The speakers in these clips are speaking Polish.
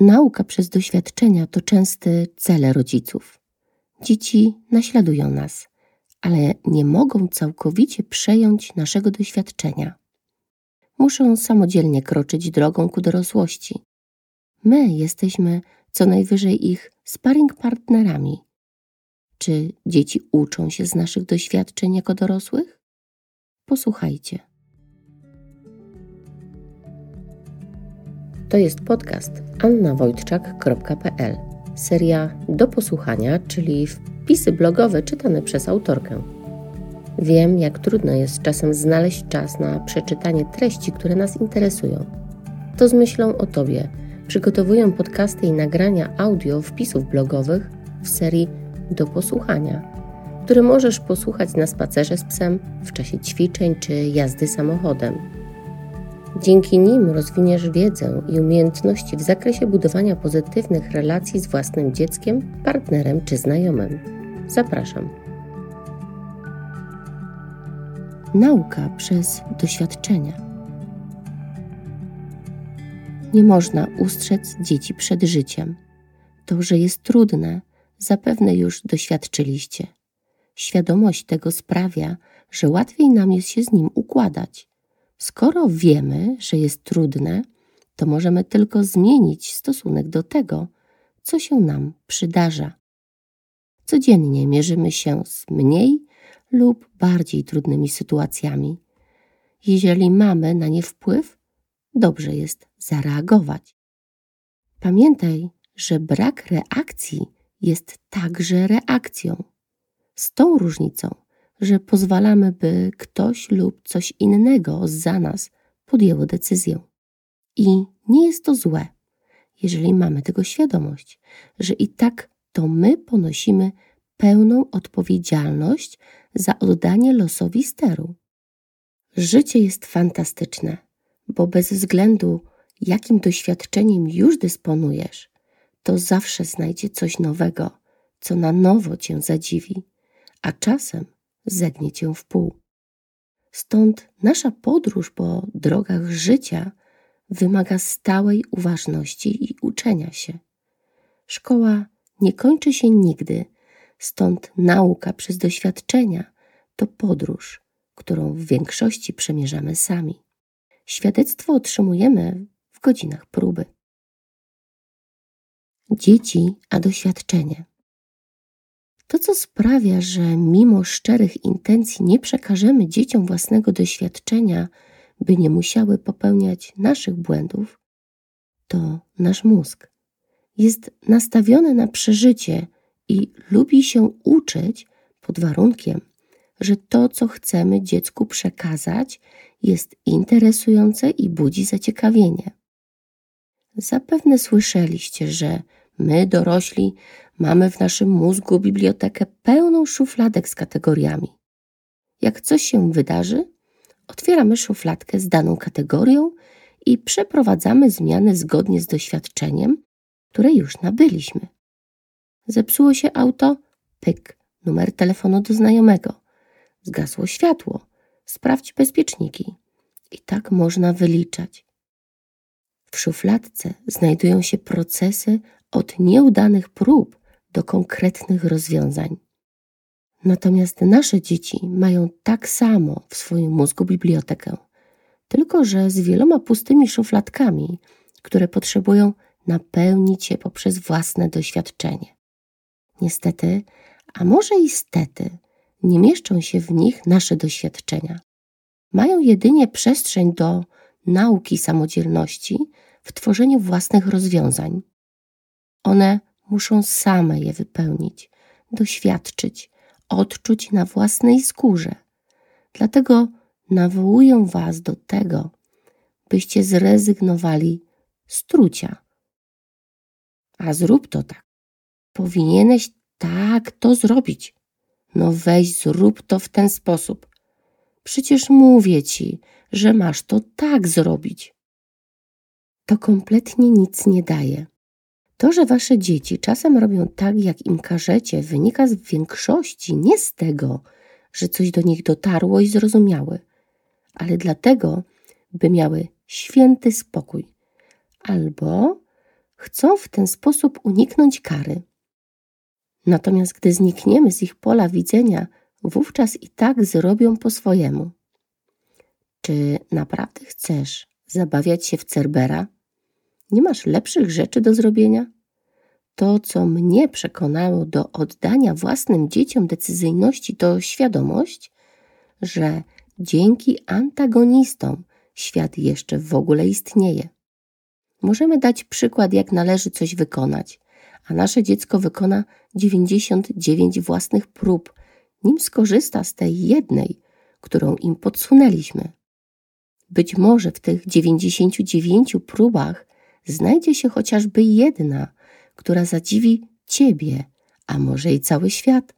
Nauka przez doświadczenia to częsty cel rodziców. Dzieci naśladują nas, ale nie mogą całkowicie przejąć naszego doświadczenia. Muszą samodzielnie kroczyć drogą ku dorosłości. My jesteśmy co najwyżej ich sparring partnerami. Czy dzieci uczą się z naszych doświadczeń jako dorosłych? Posłuchajcie. To jest podcast annawojtczak.pl. Seria do posłuchania, czyli wpisy blogowe czytane przez autorkę. Wiem, jak trudno jest czasem znaleźć czas na przeczytanie treści, które nas interesują. To z myślą o Tobie przygotowuję podcasty i nagrania audio wpisów blogowych w serii do posłuchania, które możesz posłuchać na spacerze z psem, w czasie ćwiczeń czy jazdy samochodem. Dzięki nim rozwiniesz wiedzę i umiejętności w zakresie budowania pozytywnych relacji z własnym dzieckiem, partnerem czy znajomym. Zapraszam. Nauka przez doświadczenia. Nie można ustrzec dzieci przed życiem. To, że jest trudne, zapewne już doświadczyliście. Świadomość tego sprawia, że łatwiej nam jest się z nim układać. Skoro wiemy, że jest trudne, to możemy tylko zmienić stosunek do tego, co się nam przydarza. Codziennie mierzymy się z mniej lub bardziej trudnymi sytuacjami. Jeżeli mamy na nie wpływ, dobrze jest zareagować. Pamiętaj, że brak reakcji jest także reakcją. Z tą różnicą, że pozwalamy, by ktoś lub coś innego za nas podjęło decyzję. I nie jest to złe, jeżeli mamy tego świadomość, że i tak to my ponosimy pełną odpowiedzialność za oddanie losowi steru. Życie jest fantastyczne, bo bez względu, jakim doświadczeniem już dysponujesz, to zawsze znajdzie coś nowego, co na nowo cię zadziwi, a czasem zegnie cię w pół. Stąd nasza podróż po drogach życia wymaga stałej uważności i uczenia się. Szkoła nie kończy się nigdy, stąd nauka przez doświadczenia to podróż, którą w większości przemierzamy sami. Świadectwo otrzymujemy w godzinach próby. Dzieci, a doświadczenie. To, co sprawia, że mimo szczerych intencji nie przekażemy dzieciom własnego doświadczenia, by nie musiały popełniać naszych błędów, to nasz mózg. Jest nastawiony na przeżycie i lubi się uczyć pod warunkiem, że to, co chcemy dziecku przekazać, jest interesujące i budzi zaciekawienie. Zapewne słyszeliście, że my, dorośli, mamy w naszym mózgu bibliotekę pełną szufladek z kategoriami. Jak coś się wydarzy, otwieramy szufladkę z daną kategorią i przeprowadzamy zmiany zgodnie z doświadczeniem, które już nabyliśmy. Zepsuło się auto? Pyk, numer telefonu do znajomego. Zgasło światło. Sprawdź bezpieczniki. I tak można wyliczać. W szufladce znajdują się procesy od nieudanych prób do konkretnych rozwiązań. Natomiast nasze dzieci mają tak samo w swoim mózgu bibliotekę, tylko że z wieloma pustymi szufladkami, które potrzebują napełnić je poprzez własne doświadczenie. Niestety, a może i stety, nie mieszczą się w nich nasze doświadczenia. Mają jedynie przestrzeń do nauki samodzielności w tworzeniu własnych rozwiązań. One muszą same je wypełnić, doświadczyć, odczuć na własnej skórze. Dlatego nawołuję Was do tego, byście zrezygnowali z trucia. A zrób to tak. Powinieneś tak to zrobić. No weź, zrób to w ten sposób. Przecież mówię ci, że masz to tak zrobić. To kompletnie nic nie daje. To, że wasze dzieci czasem robią tak, jak im każecie, wynika z większości nie z tego, że coś do nich dotarło i zrozumiały, ale dlatego, by miały święty spokój albo chcą w ten sposób uniknąć kary. Natomiast gdy znikniemy z ich pola widzenia, wówczas i tak zrobią po swojemu. Czy naprawdę chcesz zabawiać się w Cerbera? Nie masz lepszych rzeczy do zrobienia? To, co mnie przekonało do oddania własnym dzieciom decyzyjności, to świadomość, że dzięki antagonistom świat jeszcze w ogóle istnieje. Możemy dać przykład, jak należy coś wykonać, a nasze dziecko wykona 99 własnych prób, nim skorzysta z tej jednej, którą im podsunęliśmy. Być może w tych 99 próbach znajdzie się chociażby jedna, która zadziwi Ciebie, a może i cały świat.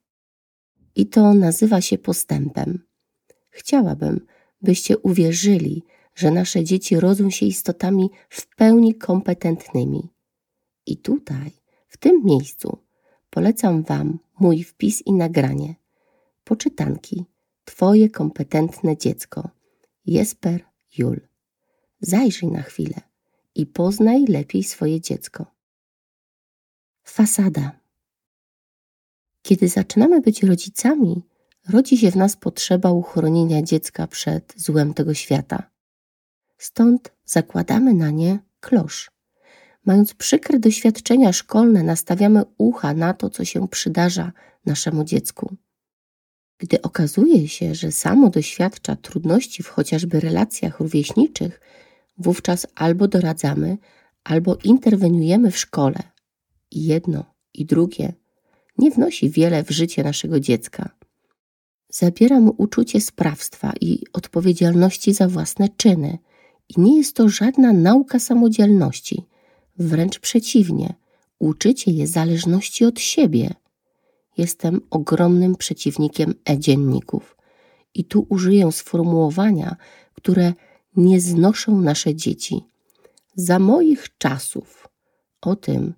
I to nazywa się postępem. Chciałabym, byście uwierzyli, że nasze dzieci rodzą się istotami w pełni kompetentnymi. I tutaj, w tym miejscu, polecam Wam mój wpis i nagranie. Poczytanki Twoje kompetentne dziecko. Jesper Jul. Zajrzyj na chwilę i poznaj lepiej swoje dziecko. Fasada. Kiedy zaczynamy być rodzicami, rodzi się w nas potrzeba uchronienia dziecka przed złem tego świata. Stąd zakładamy na nie klosz. Mając przykre doświadczenia szkolne, nastawiamy ucha na to, co się przydarza naszemu dziecku. Gdy okazuje się, że samo doświadcza trudności w chociażby relacjach rówieśniczych, wówczas albo doradzamy, albo interweniujemy w szkole. I jedno, i drugie nie wnosi wiele w życie naszego dziecka. Zabiera mu uczucie sprawstwa i odpowiedzialności za własne czyny, i nie jest to żadna nauka samodzielności, wręcz przeciwnie, uczycie je zależności od siebie. Jestem ogromnym przeciwnikiem e-dzienników i tu użyję sformułowania, które nie znoszą nasze dzieci. Za moich czasów o tym,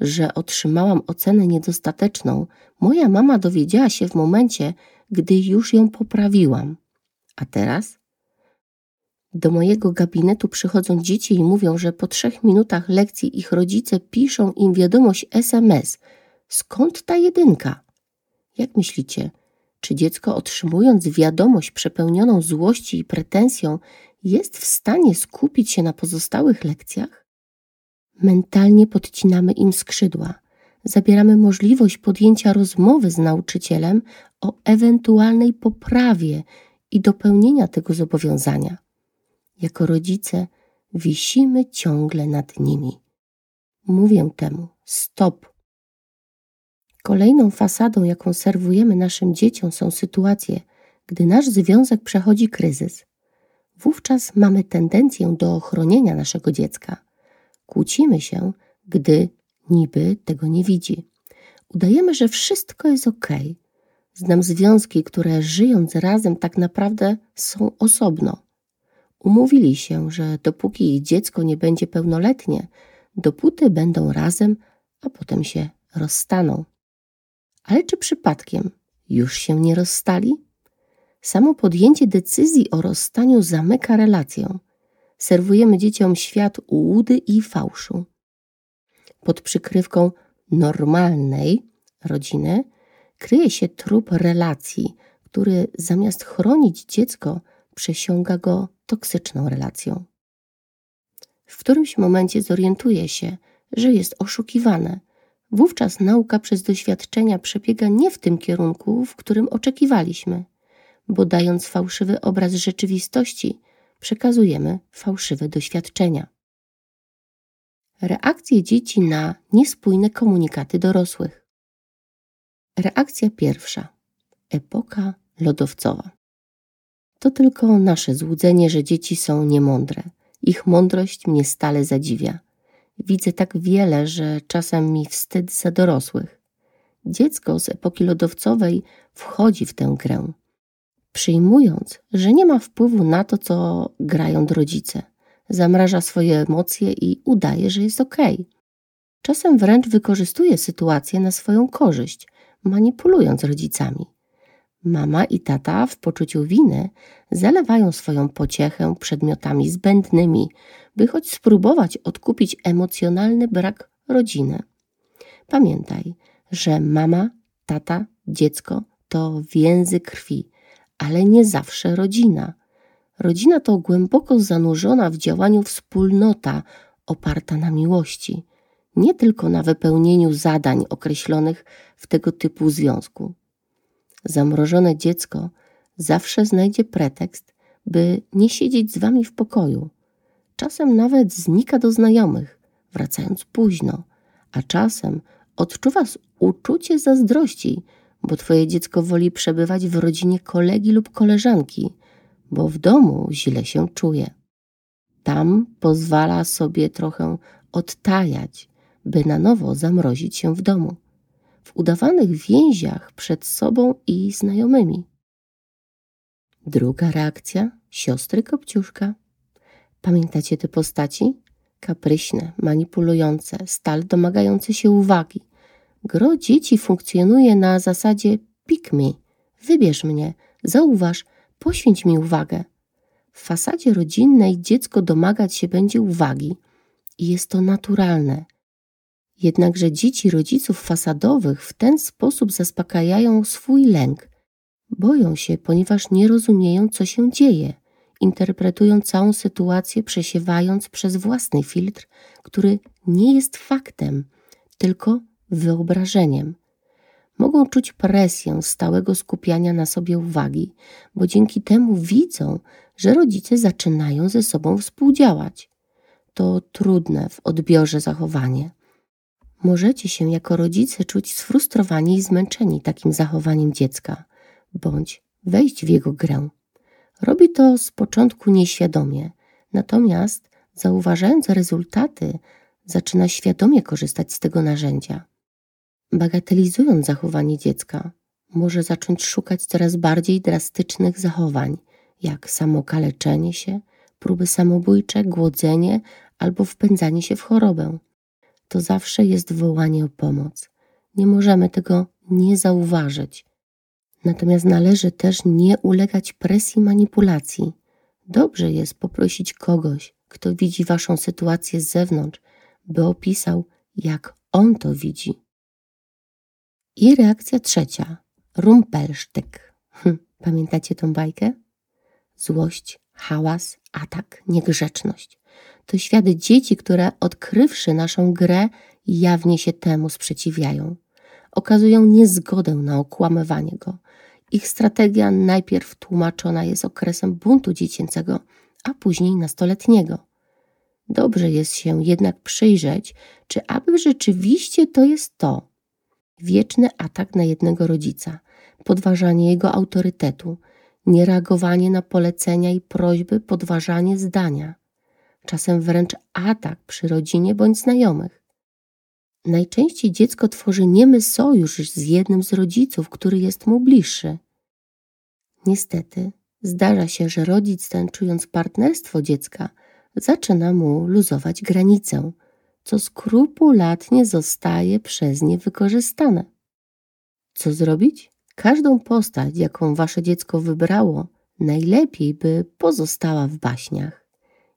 że otrzymałam ocenę niedostateczną, moja mama dowiedziała się w momencie, gdy już ją poprawiłam. A teraz? Do mojego gabinetu przychodzą dzieci i mówią, że po trzech minutach lekcji ich rodzice piszą im wiadomość SMS. Skąd ta jedynka? Jak myślicie, czy dziecko otrzymując wiadomość przepełnioną złości i pretensją jest w stanie skupić się na pozostałych lekcjach? Mentalnie podcinamy im skrzydła. Zabieramy możliwość podjęcia rozmowy z nauczycielem o ewentualnej poprawie i dopełnienia tego zobowiązania. Jako rodzice wisimy ciągle nad nimi. Mówię temu stop. Kolejną fasadą, jaką serwujemy naszym dzieciom, są sytuacje, gdy nasz związek przechodzi kryzys. Wówczas mamy tendencję do ochronienia naszego dziecka. Kłócimy się, gdy niby tego nie widzi. Udajemy, że wszystko jest ok. Znam związki, które żyjąc razem tak naprawdę są osobno. Umówili się, że dopóki ich dziecko nie będzie pełnoletnie, dopóty będą razem, a potem się rozstaną. Ale czy przypadkiem już się nie rozstali? Samo podjęcie decyzji o rozstaniu zamyka relację. Serwujemy dzieciom świat ułudy i fałszu. Pod przykrywką normalnej rodziny kryje się trup relacji, który zamiast chronić dziecko, przesiąga go toksyczną relacją. W którymś momencie zorientuje się, że jest oszukiwane. Wówczas nauka przez doświadczenia przebiega nie w tym kierunku, w którym oczekiwaliśmy, bo dając fałszywy obraz rzeczywistości, przekazujemy fałszywe doświadczenia. Reakcje dzieci na niespójne komunikaty dorosłych. Reakcja pierwsza. Epoka lodowcowa. To tylko nasze złudzenie, że dzieci są niemądre. Ich mądrość mnie stale zadziwia. Widzę tak wiele, że czasem mi wstyd za dorosłych. Dziecko z epoki lodowcowej wchodzi w tę grę, przyjmując, że nie ma wpływu na to, co grają rodzice. Zamraża swoje emocje i udaje, że jest ok. Czasem wręcz wykorzystuje sytuację na swoją korzyść, manipulując rodzicami. Mama i tata w poczuciu winy zalewają swoją pociechę przedmiotami zbędnymi, by choć spróbować odkupić emocjonalny brak rodzinę. Pamiętaj, że mama, tata, dziecko to więzy krwi, ale nie zawsze rodzina. Rodzina to głęboko zanurzona w działaniu wspólnota oparta na miłości, nie tylko na wypełnieniu zadań określonych w tego typu związku. Zamrożone dziecko zawsze znajdzie pretekst, by nie siedzieć z wami w pokoju. Czasem nawet znika do znajomych, wracając późno, a czasem odczuwa uczucie zazdrości, bo twoje dziecko woli przebywać w rodzinie kolegi lub koleżanki, bo w domu źle się czuje. Tam pozwala sobie trochę odtajać, by na nowo zamrozić się w domu, w udawanych więziach przed sobą i znajomymi. Druga reakcja siostry Kopciuszka. Pamiętacie te postaci? Kapryśne, manipulujące, stal domagające się uwagi. Gro dzieci funkcjonuje na zasadzie pick me, wybierz mnie, zauważ, poświęć mi uwagę. W fasadzie rodzinnej dziecko domagać się będzie uwagi i jest to naturalne. Jednakże dzieci rodziców fasadowych w ten sposób zaspokajają swój lęk. Boją się, ponieważ nie rozumieją, co się dzieje. Interpretują całą sytuację, przesiewając przez własny filtr, który nie jest faktem, tylko wyobrażeniem. Mogą czuć presję stałego skupiania na sobie uwagi, bo dzięki temu widzą, że rodzice zaczynają ze sobą współdziałać. To trudne w odbiorze zachowanie. Możecie się jako rodzice czuć sfrustrowani i zmęczeni takim zachowaniem dziecka, bądź wejść w jego grę. Robi to z początku nieświadomie, natomiast zauważając rezultaty, zaczyna świadomie korzystać z tego narzędzia. Bagatelizując zachowanie dziecka, może zacząć szukać coraz bardziej drastycznych zachowań, jak samokaleczenie się, próby samobójcze, głodzenie albo wpędzanie się w chorobę. To zawsze jest wołanie o pomoc. Nie możemy tego nie zauważyć. Natomiast należy też nie ulegać presji manipulacji. Dobrze jest poprosić kogoś, kto widzi waszą sytuację z zewnątrz, by opisał, jak on to widzi. I reakcja trzecia. Rumpelsztyk. Hm, pamiętacie tą bajkę? Złość, hałas, atak, niegrzeczność. To świat dzieci, które odkrywszy naszą grę, jawnie się temu sprzeciwiają. Okazują niezgodę na okłamywanie go. Ich strategia najpierw tłumaczona jest okresem buntu dziecięcego, a później nastoletniego. Dobrze jest się jednak przyjrzeć, czy aby rzeczywiście to jest to, wieczny atak na jednego rodzica, podważanie jego autorytetu, niereagowanie na polecenia i prośby, podważanie zdania, czasem wręcz atak przy rodzinie bądź znajomych. Najczęściej dziecko tworzy niemy sojusz z jednym z rodziców, który jest mu bliższy. Niestety, zdarza się, że rodzic ten, czując partnerstwo dziecka, zaczyna mu luzować granicę, co skrupulatnie zostaje przez nie wykorzystane. Co zrobić? Każdą postać, jaką wasze dziecko wybrało, najlepiej by pozostała w baśniach.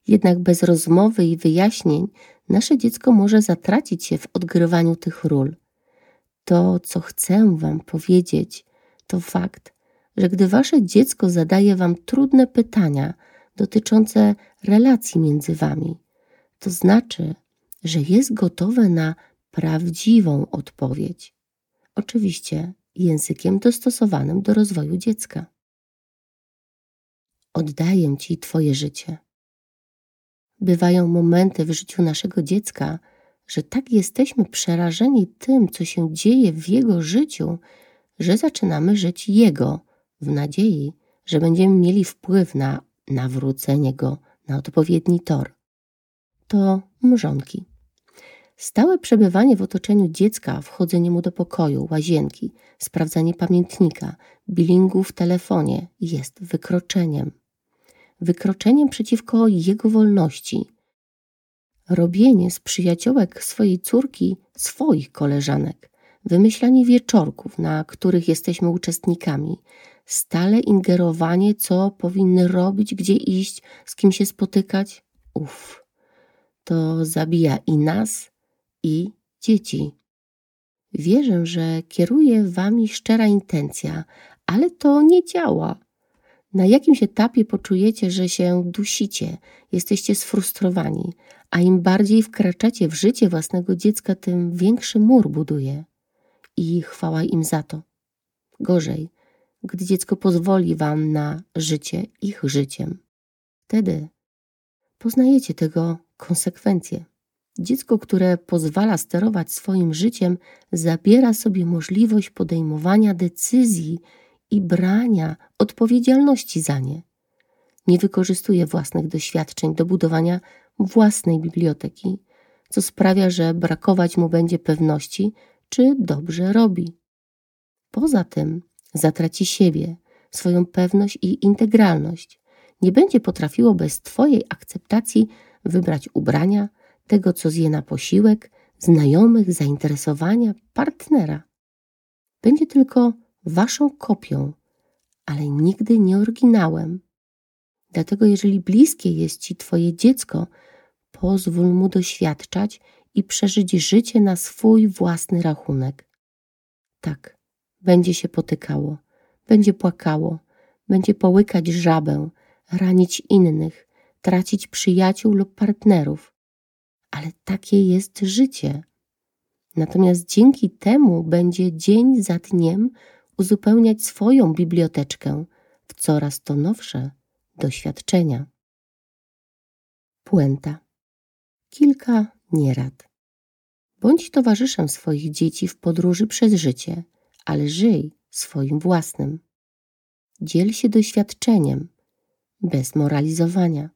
Jednak bez rozmowy i wyjaśnień nasze dziecko może zatracić się w odgrywaniu tych ról. To, co chcę Wam powiedzieć, to fakt, że gdy Wasze dziecko zadaje Wam trudne pytania dotyczące relacji między Wami, to znaczy, że jest gotowe na prawdziwą odpowiedź. Oczywiście językiem dostosowanym do rozwoju dziecka. Oddaję Ci Twoje życie. Bywają momenty w życiu naszego dziecka, że tak jesteśmy przerażeni tym, co się dzieje w jego życiu, że zaczynamy żyć jego w nadziei, że będziemy mieli wpływ na nawrócenie go na odpowiedni tor. To mrzonki. Stałe przebywanie w otoczeniu dziecka, wchodzenie mu do pokoju, łazienki, sprawdzanie pamiętnika, bilingu w telefonie jest wykroczeniem. Wykroczeniem przeciwko jego wolności. Robienie z przyjaciołek swojej córki swoich koleżanek, wymyślanie wieczorków, na których jesteśmy uczestnikami, stale ingerowanie, co powinny robić, gdzie iść, z kim się spotykać. Uff, to zabija i nas, i dzieci. Wierzę, że kieruje wami szczera intencja, ale to nie działa. Na jakimś etapie poczujecie, że się dusicie, jesteście sfrustrowani, a im bardziej wkraczacie w życie własnego dziecka, tym większy mur buduje. I chwała im za to. Gorzej, gdy dziecko pozwoli wam na życie ich życiem. Wtedy poznajecie tego konsekwencje. Dziecko, które pozwala sterować swoim życiem, zabiera sobie możliwość podejmowania decyzji i brania odpowiedzialności za nie. Nie wykorzystuje własnych doświadczeń do budowania własnej biblioteki, co sprawia, że brakować mu będzie pewności, czy dobrze robi. Poza tym zatraci siebie, swoją pewność i integralność. Nie będzie potrafiło bez Twojej akceptacji wybrać ubrania, tego, co zje na posiłek, znajomych, zainteresowania, partnera. Będzie tylko Waszą kopią, ale nigdy nie oryginałem. Dlatego, jeżeli bliskie jest Ci Twoje dziecko, pozwól mu doświadczać i przeżyć życie na swój własny rachunek. Tak, będzie się potykało, będzie płakało, będzie połykać żabę, ranić innych, tracić przyjaciół lub partnerów. Ale takie jest życie. Natomiast dzięki temu będzie dzień za dniem uzupełniać swoją biblioteczkę w coraz to nowsze doświadczenia. Puenta. Kilka nierad. Bądź towarzyszem swoich dzieci w podróży przez życie, ale żyj swoim własnym. Dziel się doświadczeniem, bez moralizowania.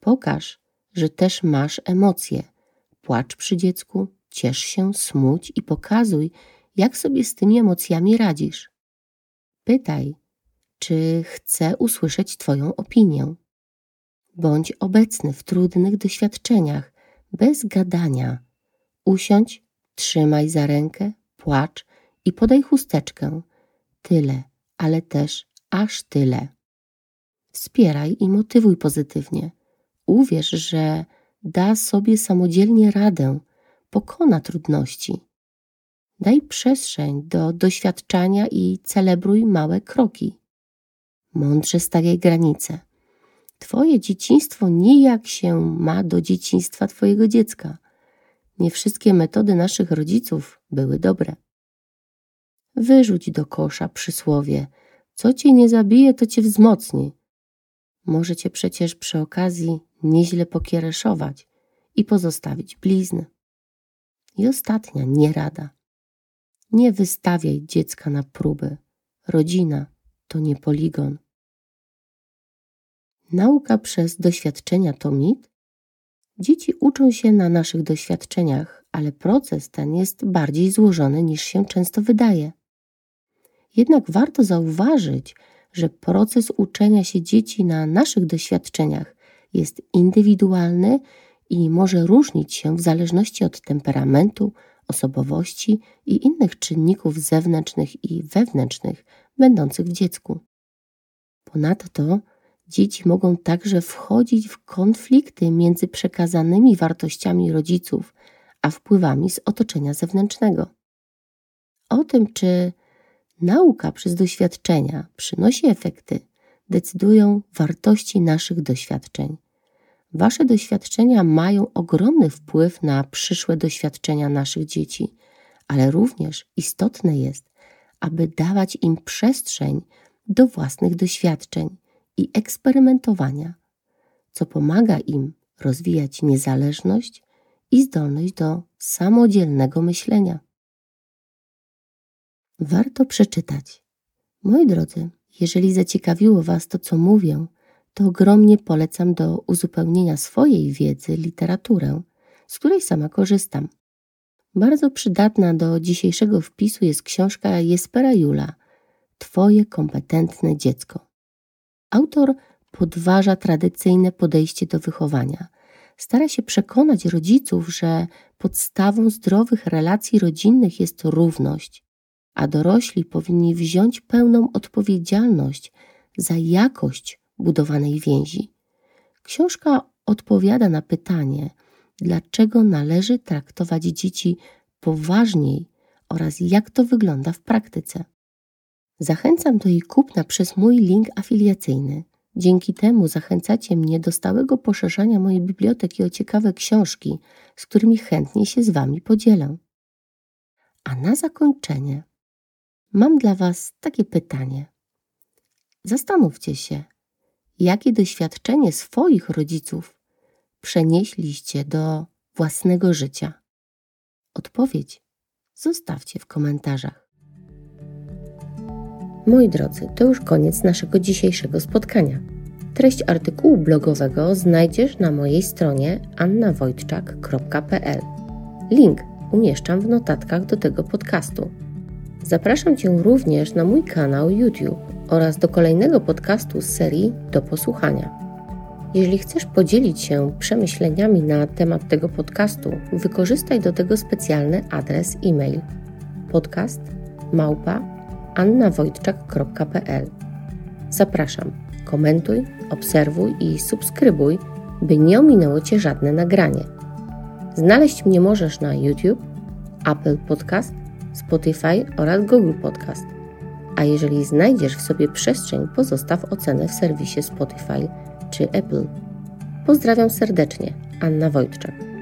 Pokaż, że też masz emocje. Płacz przy dziecku, ciesz się, smuć i pokazuj, jak sobie z tymi emocjami radzisz. Pytaj, czy chce usłyszeć Twoją opinię. Bądź obecny w trudnych doświadczeniach, bez gadania. Usiądź, trzymaj za rękę, płacz i podaj chusteczkę. Tyle, ale też aż tyle. Wspieraj i motywuj pozytywnie. Uwierz, że da sobie samodzielnie radę, pokona trudności. Daj przestrzeń do doświadczania i celebruj małe kroki. Mądrze stawiaj granice. Twoje dzieciństwo nijak się ma do dzieciństwa Twojego dziecka. Nie wszystkie metody naszych rodziców były dobre. Wyrzuć do kosza przysłowie: Co cię nie zabije, to cię wzmocni. Możecie przecież przy okazji nieźle pokiereszować i pozostawić blizny. I ostatnia nierada. Nie wystawiaj dziecka na próby. Rodzina to nie poligon. Nauka przez doświadczenia to mit? Dzieci uczą się na naszych doświadczeniach, ale proces ten jest bardziej złożony niż się często wydaje. Jednak warto zauważyć, że proces uczenia się dzieci na naszych doświadczeniach jest indywidualny i może różnić się w zależności od temperamentu, osobowości i innych czynników zewnętrznych i wewnętrznych będących w dziecku. Ponadto dzieci mogą także wchodzić w konflikty między przekazanymi wartościami rodziców a wpływami z otoczenia zewnętrznego. O tym, czy nauka przez doświadczenia przynosi efekty, decydują wartości naszych doświadczeń. Wasze doświadczenia mają ogromny wpływ na przyszłe doświadczenia naszych dzieci, ale również istotne jest, aby dawać im przestrzeń do własnych doświadczeń i eksperymentowania, co pomaga im rozwijać niezależność i zdolność do samodzielnego myślenia. Warto przeczytać. Moi drodzy, jeżeli zaciekawiło Was to, co mówię, to ogromnie polecam do uzupełnienia swojej wiedzy literaturę, z której sama korzystam. Bardzo przydatna do dzisiejszego wpisu jest książka Jespera Jula Twoje kompetentne dziecko. Autor podważa tradycyjne podejście do wychowania. Stara się przekonać rodziców, że podstawą zdrowych relacji rodzinnych jest równość, a dorośli powinni wziąć pełną odpowiedzialność za jakość budowanej więzi. Książka odpowiada na pytanie, dlaczego należy traktować dzieci poważniej oraz jak to wygląda w praktyce. Zachęcam do jej kupna przez mój link afiliacyjny. Dzięki temu zachęcacie mnie do stałego poszerzania mojej biblioteki o ciekawe książki, z którymi chętnie się z Wami podzielę. A na zakończenie mam dla Was takie pytanie. Zastanówcie się, jakie doświadczenie swoich rodziców przenieśliście do własnego życia. Odpowiedź zostawcie w komentarzach. Moi drodzy, to już koniec naszego dzisiejszego spotkania. Treść artykułu blogowego znajdziesz na mojej stronie annawojtczak.pl. Link umieszczam w notatkach do tego podcastu. Zapraszam Cię również na mój kanał YouTube oraz do kolejnego podcastu z serii Do Posłuchania. Jeżeli chcesz podzielić się przemyśleniami na temat tego podcastu, wykorzystaj do tego specjalny adres e-mail podcast małpa Zapraszam, komentuj, obserwuj i subskrybuj, by nie ominęło Cię żadne nagranie. Znaleźć mnie możesz na YouTube, Apple Podcast, Spotify oraz Google Podcast. A jeżeli znajdziesz w sobie przestrzeń, pozostaw ocenę w serwisie Spotify czy Apple. Pozdrawiam serdecznie, Anna Wojtczak.